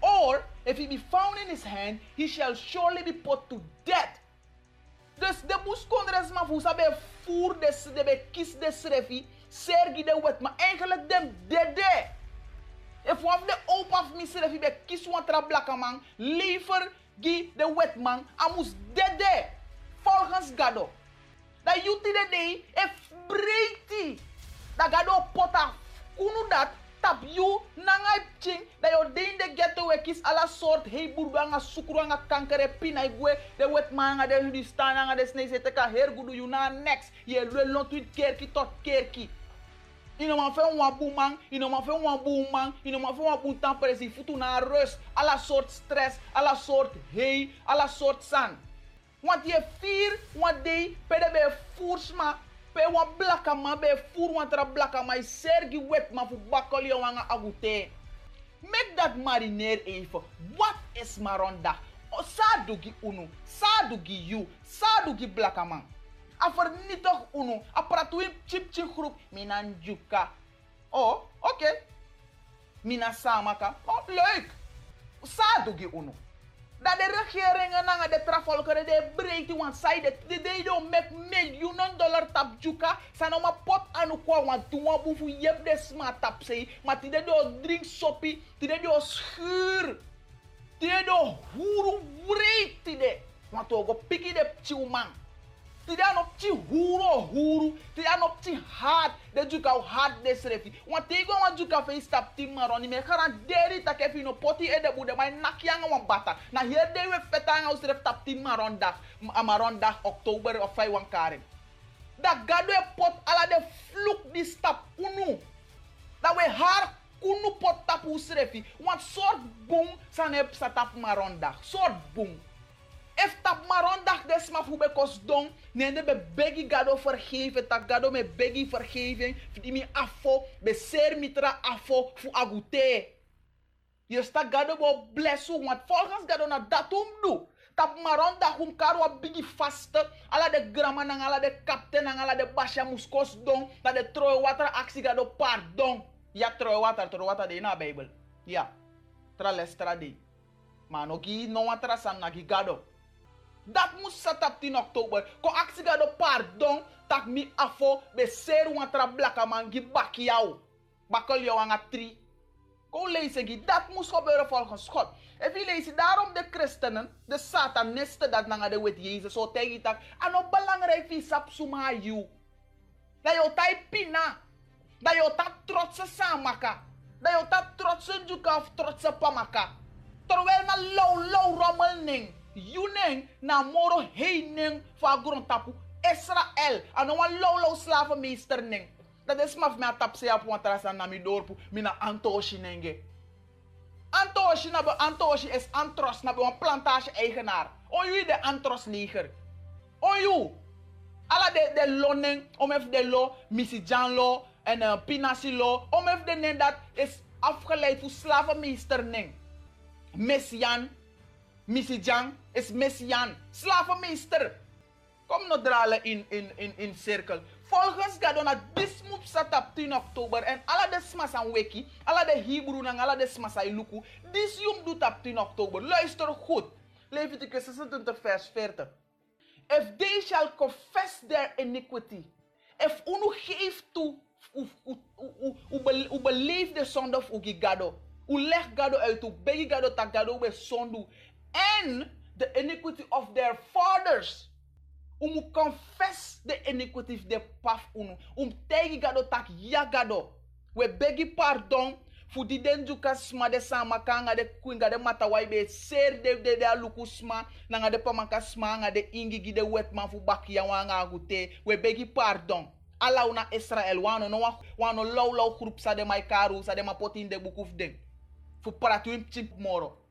or if he be found in his hand, he shall surely be put to death. Dus de ma fu sabe voer des de be kies des refi, sergi de wet, maar eigenlijk dem dede. If one of the opa of me refi be kies blaka man, liever gi de wet man, amus dede. Volgens Gado. Dat juti de day, e breiti. Dat Gado pota kunu dat, tap you nanga ching dat yo de de ghetto we kis ala soort hey burbu anga sukuru anga kankere pina igwe de wet manga de hudi stan anga de snake zete ka her gudu you na next ye lwe lon tweet kerki tot kerki ino ma fe wan bu man ino ma fe wan bu man ino ma fe wan bu tampere si futu na rust ala soort stress ala soort hey ala soort san want je vier wan day pede be fursma pe wan blaka ma be fur wan tra blaka i sergi wet ma fu bakoli yo wanga agute. Make dat marineer even. Wat is maronda? O sa dugi unu, sa dugi you, sa dugi blaka man. A vernietig unu, pratu in chip chip groep, minan juka. Oh, oké. Okay. Mina samaka. Oh, leuk. Sa dugi unu dat de regeringen en de travolkeren de breekt want zij de de do met miljoenen dollar tap juka zijn om een pot aan de kwa want toen we boeven je de smart tap zei maar die de do drink soppie die de do schuur Dedo huru wreeti de. Want we go piki de chiu man. Ti dan op ti huru huru. Ti dan op ti hard. De juka hard de srefi. Want tego wan juka fe stap ti maroni. Me garanderi tak efi no poti e de bude. Maar nak yang wan bata. Na hier de we fetanga usref tap ti maron dag. Amaron dag oktober of fai wan karen. Da gado e pot ala de fluk di stap unu. Da we har kunu pot tap usrefi. Want soort boom san heb sa tap maron dag. Soort boom. If tap marondag des maar hoe bekos don, nee be begi gado vergeven, tak gado me begi vergeving, die mi afo, be ser mitra afo fu agute. Je sta gado bo blessu, want volgens gado na datum do. Tap marondag hum karo a bigi vaste, ala de grama nang ala de kapten nang ala de basha muskos don, dat de troe water aksi gado pardon. Ja troe water, troe water de na Bijbel. Ja. Tra lestra de. Maar no watra na gado. Dat moest set op 10 oktober. Ko aksi ga do pardon tak mi afo be ser wan tra blaka man gi baki jou. Bakkel jou aan a tri. Ko lezen gi. Dat moest gebeuren volgens God. En wie lezen daarom de christenen, de satanisten dat nanga de wet Jezus zo tegen tak. Ano belangrijk wie sap suma you. Dat je tai pina. Dat je ta trotse samaka. Dat je ta trotse juka of trotse pamaka. Terwijl na low low rommel ning. Yuning na moro heining fa grond tapu Israël. Ano low low slavenmeester. Dat is maf me a tapse ya puan trasa na mi dorpu. Mina Antoshi nenge. Antoshi na be is Antros na be plantage eigenaar. O yu de Antros leger. O yu. Ala de, de lo ning. Om ef de lo. Jan lo. En uh, Pinasi lo. Om de ning dat is afgeleid voor slavenmeester ning. Messian. Missy Jan is Messian. Slavenmeester. Kom no dralen in, in, in, in cirkel. Volgens Gadona, dis moet op 10 oktober. En alle de smas aan weki, alle de Hebrew en alle de smas aan luku. Jum doet op 10 oktober. Luister goed. Leviticus 26 vers 40. If they shall confess their iniquity. If unu geeft toe, u, u, u, u, beleeft de of u gado. U leg gado uit, u begi gado tak gado zondu. And the iniquity of their fathers. Um confess the iniquity of their paf unu. Um tegi gado tak ya gado. We begi pardon fu di den sma de sama de kuinga de mata wai be ser de de de aluku nanga de pamaka sma de ingi gi de wetman fu baki ya wanga agute. We begi pardon. Ala una Israel wano no wano low low groep sa de mai karu sa de ma potin de bukuf den. Fu pratu im moro.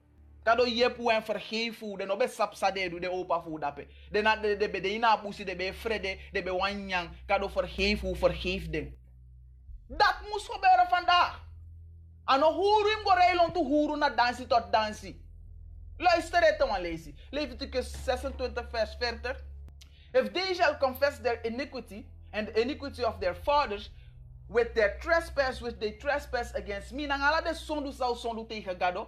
Kado yepu en vergeven de no be sapsa de de opa fu dape. De na de de be de ina busi de be frede de be wanyang kado vergeven vergeef den. Dat moest gebeuren vandaag. Ano huru im go reilon tu huru na dansi tot dansi. Luister het dan lezen. Leviticus 26 vers 40. If they shall confess their iniquity and the iniquity of their fathers with their trespass which they trespass against me. Nang ala de sondu sau sondu tegen gado.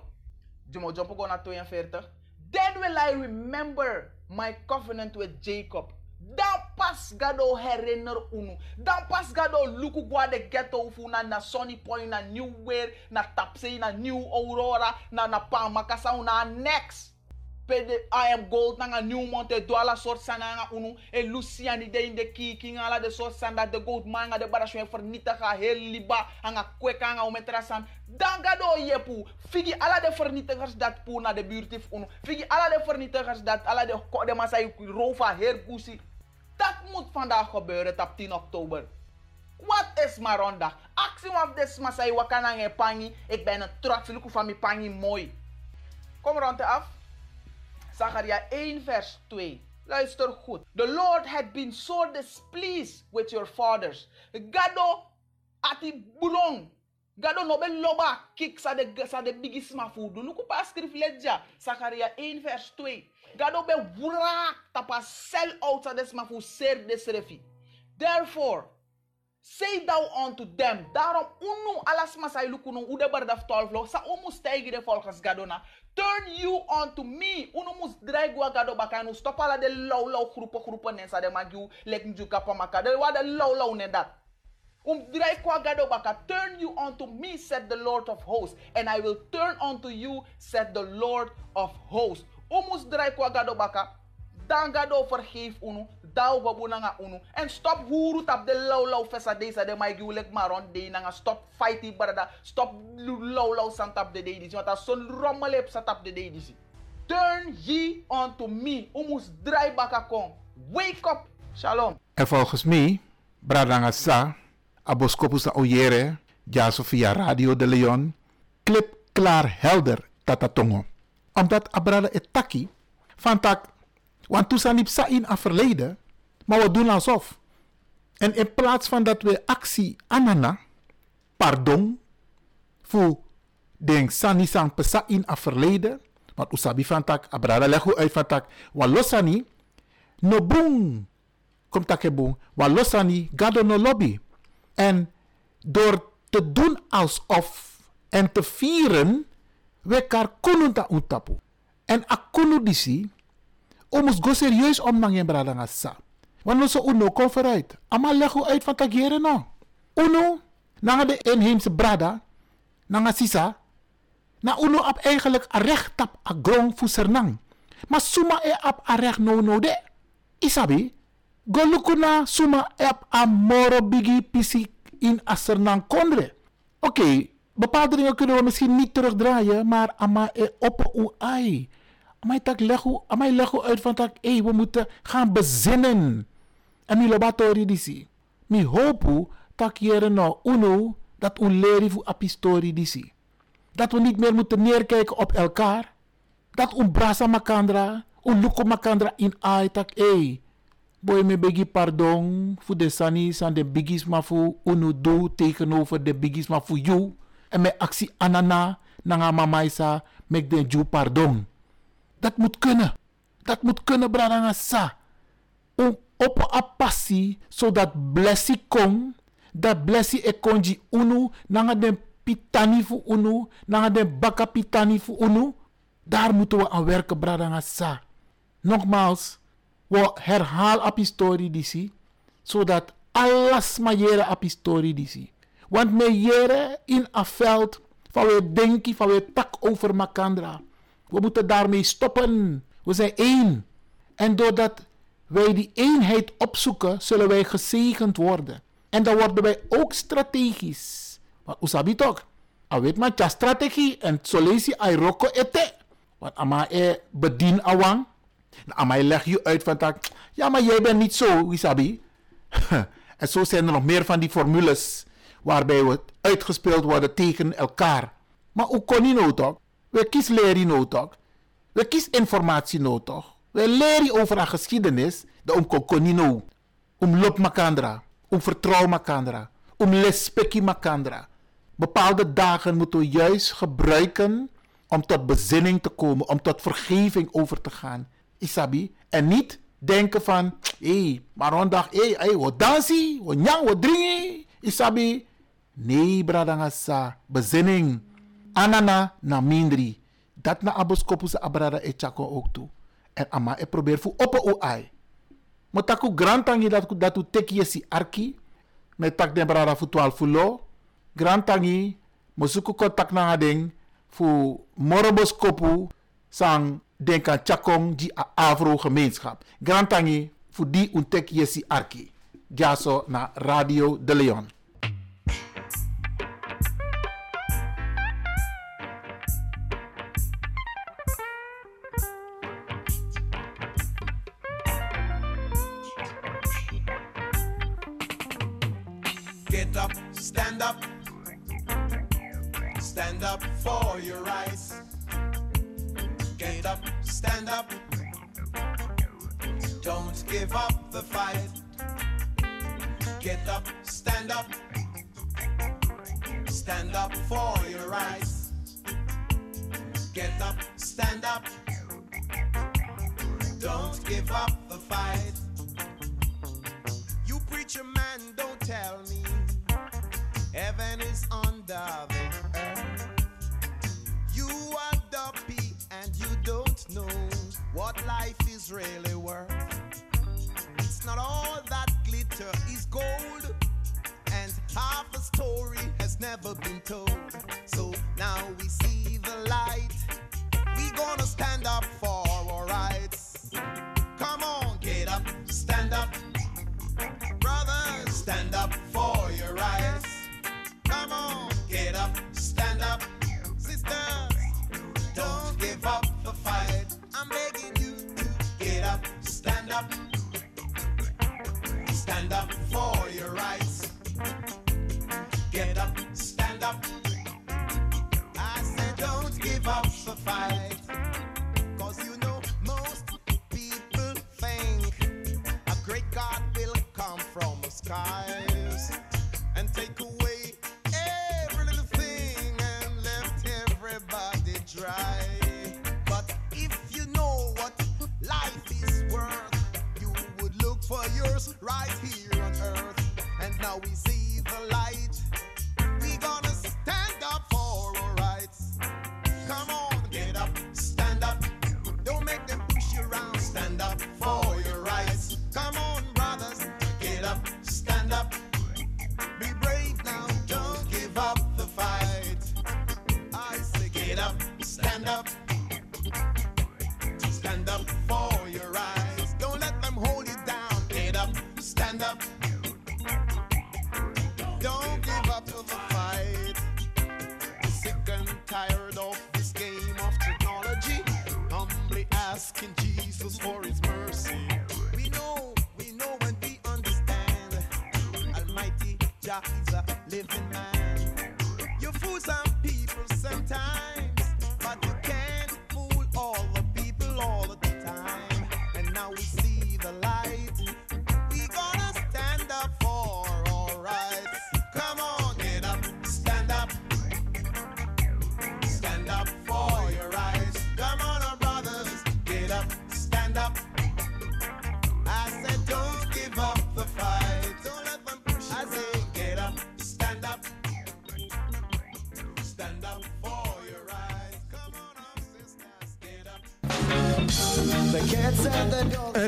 Jumo jump go na 42. Then will I remember my covenant with Jacob. Dan pas gado herinner unu. Dan pas gado luku gwa de ghetto fu na Sunny Point, na New Weir, na Tapsey, na New Aurora, na na Pamakasa, na next. Pede I am gold nanga New Monte Douala soort sananga unu. E Luciani de in de kiki ala de soort sanda de gold manga de barashwe vernietigen heel liba anga kweka anga umetrasan. Dan gado yepu. Figi ala de vernietigers dat pu na de buurtif unu. Figi ala de vernietigers dat ala de de masai rova heer gusi. Dat moet vandaag gebeuren op 10 oktober. Wat is Maronda? Actie of des masai wakana nge pangi. Ik ben een trots van mi pangi mooi. Kom rond af. Zacharia 1 vers 2. Luister goed. The Lord had been so displeased with your fathers. Gado ati bulong. Gado no be loba kik sa de sa de bigisma fudu. Nuku pa skrif ledja. Zacharia 1 vers 2. Gado be wrak tapa sell out sa desma fu ser desrefi. Therefore, Say thou unto them, daarom unu alas masai lukunu ude bardaf 12 lo, sa umu stijgi de volgens gadona. Turn you unto me, unu mus draigwa gado bakanu, stop ala de low low groepen groepen nensa de magiu, lek njuka pamaka, de wa de low low ne. Um drai kwa gado baka, turn you unto me, said the Lord of hosts, and I will turn unto you, said the Lord of hosts. Umus drai kwa gado baka, dan gado vergeef unu, dau babu nanga unu, en stop huru tap de low fesa desa de mai giulek maron de nanga stop fighty barada, stop low low san tap de de disi, son rommelep sa tap de de. Turn ye unto me, umus drai baka kom, wake up, shalom. En volgens mij, Bradanga Sa, Aboskopus Oyere, ja via Radio de Leon, klip klaar helder tatatongo. Omdat Abrada etaki, van tak, want toen sanip sa in a verleden, maar we doen alsof. En in plaats van dat we actie anana, pardon, voor denk sani sang pesa in a verleden, want usabi van tak, Abrada legu uit van tak, walosani, no boom, komt takeboom, walosani, gado no lobby. En door te doen alsof en te vieren, we kar ta utapu. En akunu omus go serieus brada nga sa. Want so uno vooruit. Ama lego uit van tagere no. Uno, nanga de inheemse brada, nanga sisa, na uno ap eigenlijk recht tap a grong fu sernang. Maar suma e ap a recht no no de. Isabi, go lukuna suma e ap a moro bigi pisi in a sernang kondre. Oké, okay, bepaalde dingen kunnen we misschien niet terugdraaien, maar ama e op u ai. Tak legu, amai legu uit van tak, hey, we moeten gaan bezinnen. En mi lobatori disi. Mi hopu tak jere no uno dat u leri fu apistori disi. Dat we niet meer moeten neerkijken op elkaar. Dat un brasa makandra, un luko makandra in ai tak, hey. Boy me begi pardon voor de sanis en de bigis maar voor unu do tegenover de bigis maar voor you. En met actie anana nanga mamaisa mek de ju pardon. Dat moet kunnen. Dat moet kunnen bradanga sa. Om op a passie zodat blessie kom. Dat blessie e konji unu nanga den pitani fu unu nanga den baka pitani fu unu. Daar moeten we aan werken bradanga sa. Nogmaals we herhaal op historie zodat alles maar jere op historie. Want me jere in een veld van we denken, van we tak over makandra. We moeten daarmee stoppen. We zijn één. En doordat wij die eenheid opzoeken, zullen wij gezegend worden. En dan worden wij ook strategisch. Maar usabi toch? A weet maar, ja strategie en solesi ay roko ete. Want ama e bedien awang. Nou, je legt je uit van tak. Ja, maar jij bent niet zo, Wisabi. en zo zijn er nog meer van die formules waarbij we uitgespeeld worden tegen elkaar. Maar je nou toch? We kies leren toch? We kies informatie toch? We leren over een geschiedenis. De om kokonino. Om lop makandra. Om vertrouw makandra. Om lespeki makandra. Bepaalde dagen moeten we juist gebruiken om tot bezinning te komen. Om tot vergeving over te gaan. Isabi. En niet denken van, hé, hey, maar rondag, hé, hey, hey, wat dansie, wat nyang, wat dringi. Isabi. Nee, bradangasa. Bezinning. Anana na mindri. Dat na aboskopus abrada e chako ook toe. En ama e probeer fu opa o ai. Grantangi dat u teki yesi arki. Met tak den brada fu 12 fulo. Grantangi. Mosuku kontak na hading. Fu moroboskopu. Sang denk aan Chakong die Avro gemeenschap. Grantangi voor die untek yesi arki. Jaso na Radio de Leon. For your rights. Get up, stand up. Don't give up the fight. Get up, stand up. Stand up for your rights. Get up, stand up. Don't give up the fight. You preacher man, don't tell me heaven is under don't know what life is really worth. It's not all that glitter is gold, and half a story has never been told. So now we see the light, we gonna stand up for. Stand up for your rights. Get up, we see the light. We gonna stand up for our rights. Come on, get up, stand up. Don't make them push you around. Stand up for your rights. Come on, brothers, get up, stand up. Be brave now, don't give up the fight. I say, get up, stand up. Is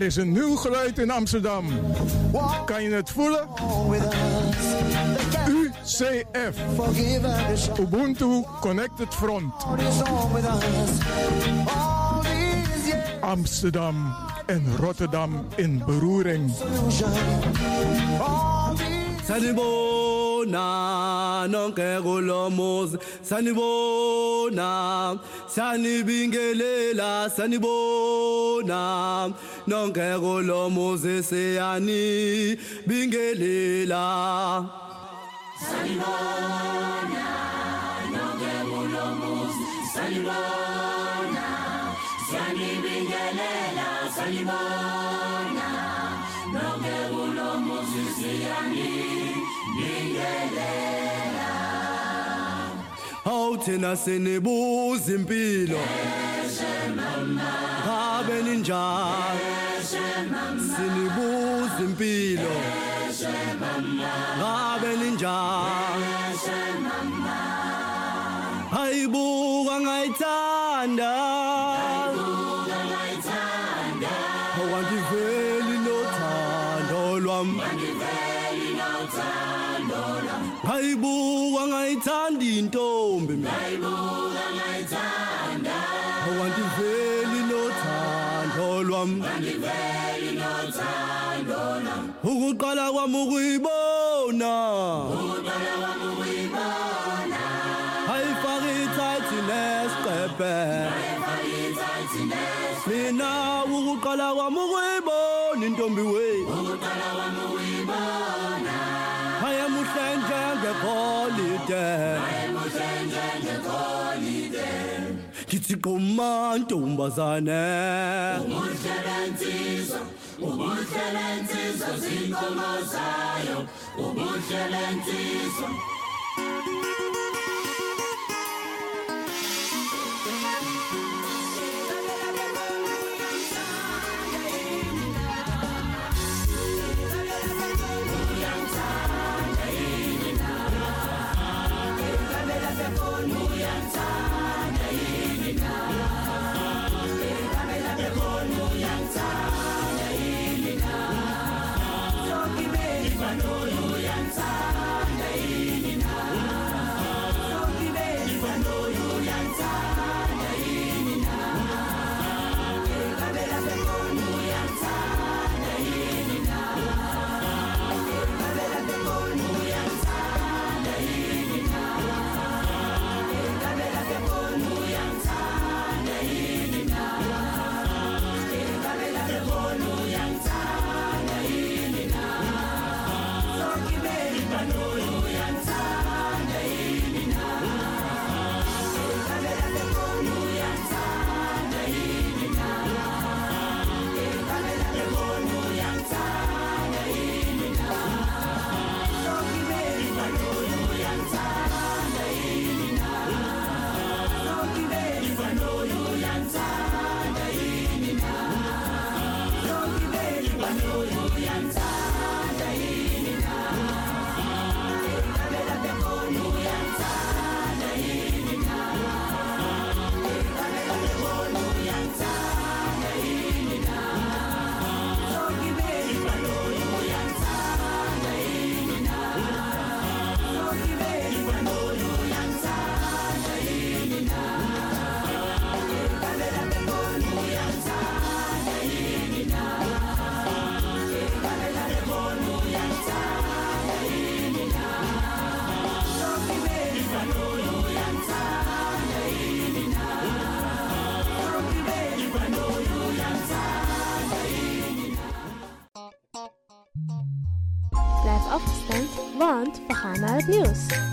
is een nieuw geluid in Amsterdam. Kan je het voelen? UCF. Ubuntu Connected Front. Amsterdam en Rotterdam in beroering. sanibona sanibona sanibingelela sanibona khona nonke kulomuzi siyani bingelela Salibona nonke kulomuzi salibona siyani bingelela. Salibona nonke kulomuzi siyani bingelela. Awuthina senibuza impilo. Yes mama. beninjalo sinibuza impilo ngabe ninjalo ayibuka ngayithanda ayibuka ngayithanda okwangiveli lothando lwami ngiveli lothando lwami ayibuka ngayithanda into. kwami ngiveli nothando lami ukuqala kwami ukuyibona. Ukuqala kwami ukuyibona ayifaki ithathi lesiqephe mina ukuqala kwami ukuyibona intombi wethu. kumantombazane ubuhlelensizwa ubuhlelensizwa zinkomo zayo. Ubuhlelensizwa naar